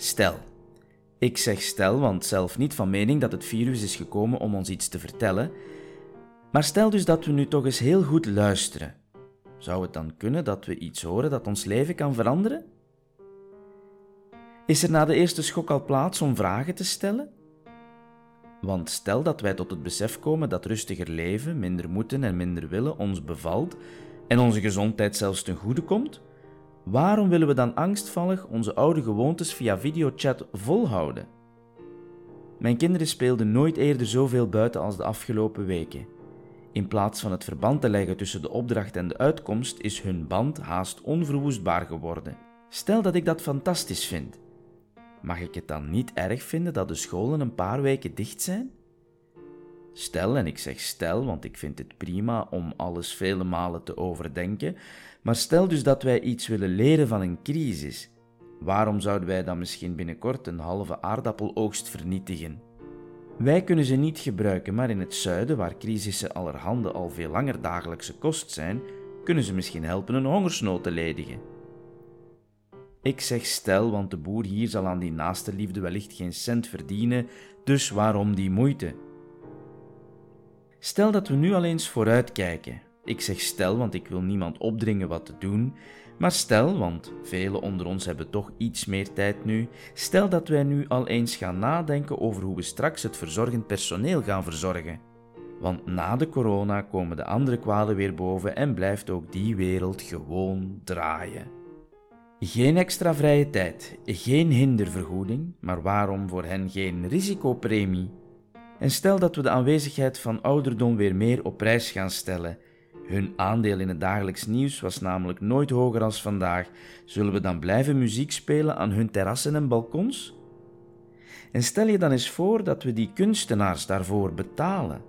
Stel. Ik zeg stel, want zelf niet van mening dat het virus is gekomen om ons iets te vertellen. Maar stel dus dat we nu toch eens heel goed luisteren. Zou het dan kunnen dat we iets horen dat ons leven kan veranderen? Is er na de eerste schok al plaats om vragen te stellen? Want stel dat wij tot het besef komen dat rustiger leven, minder moeten en minder willen ons bevalt en onze gezondheid zelfs ten goede komt, waarom willen we dan angstvallig onze oude gewoontes via videochat volhouden? Mijn kinderen speelden nooit eerder zoveel buiten als de afgelopen weken. In plaats van het verband te leggen tussen de opdracht en de uitkomst, is hun band haast onverwoestbaar geworden. Stel dat ik dat fantastisch vind Mag ik het dan niet erg vinden dat de scholen een paar weken dicht zijn? Stel, en ik zeg stel, want ik vind het prima om alles vele malen te overdenken, maar stel dus dat wij iets willen leren van een crisis. Waarom zouden wij dan misschien binnenkort een halve aardappeloogst vernietigen? Wij kunnen ze niet gebruiken, maar in het zuiden, waar crisissen allerhande al veel langer dagelijkse kost zijn, kunnen ze misschien helpen een hongersnood te ledigen. Ik zeg stel, want de boer hier zal aan die naaste liefde wellicht geen cent verdienen, dus waarom die moeite? Stel dat we nu al eens vooruitkijken. Ik zeg stel, want ik wil niemand opdringen wat te doen, maar stel, want velen onder ons hebben toch iets meer tijd nu, stel dat wij nu al eens gaan nadenken over hoe we straks het verzorgend personeel gaan verzorgen. Want na de corona komen de andere kwalen weer boven en blijft ook die wereld gewoon draaien. Geen extra vrije tijd, geen hindervergoeding, maar waarom voor hen geen risicopremie? En stel dat we de aanwezigheid van ouderdom weer meer op prijs gaan stellen. Hun aandeel in het dagelijks nieuws was namelijk nooit hoger als vandaag. Zullen we dan blijven muziek spelen aan hun terrassen en balkons? En stel je dan eens voor dat we die kunstenaars daarvoor betalen.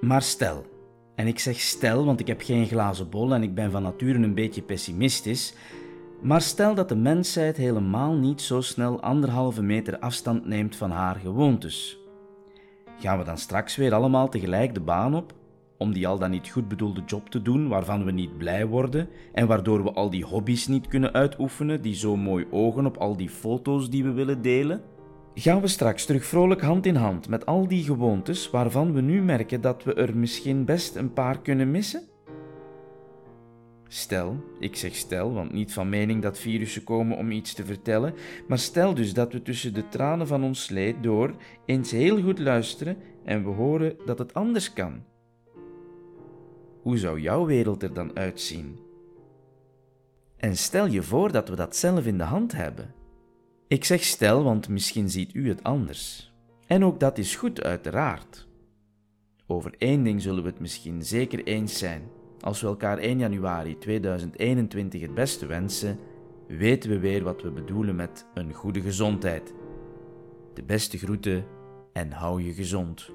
Maar stel, en ik zeg stel, want ik heb geen glazen bol en ik ben van nature een beetje pessimistisch, maar stel dat de mensheid helemaal niet zo snel anderhalve meter afstand neemt van haar gewoontes. Gaan we dan straks weer allemaal tegelijk de baan op, om die al dan niet goed bedoelde job te doen waarvan we niet blij worden en waardoor we al die hobby's niet kunnen uitoefenen die zo mooi ogen op al die foto's die we willen delen? Gaan we straks terug vrolijk hand in hand met al die gewoontes waarvan we nu merken dat we er misschien best een paar kunnen missen? Stel, ik zeg stel, want niet van mening dat virussen komen om iets te vertellen, maar stel dus dat we tussen de tranen van ons leed door eens heel goed luisteren en we horen dat het anders kan. Hoe zou jouw wereld er dan uitzien? En stel je voor dat we dat zelf in de hand hebben. Ik zeg stel, want misschien ziet u het anders. En ook dat is goed, uiteraard. Over één ding zullen we het misschien zeker eens zijn. Als we elkaar 1 januari 2021 het beste wensen, weten we weer wat we bedoelen met een goede gezondheid. De beste groeten en hou je gezond.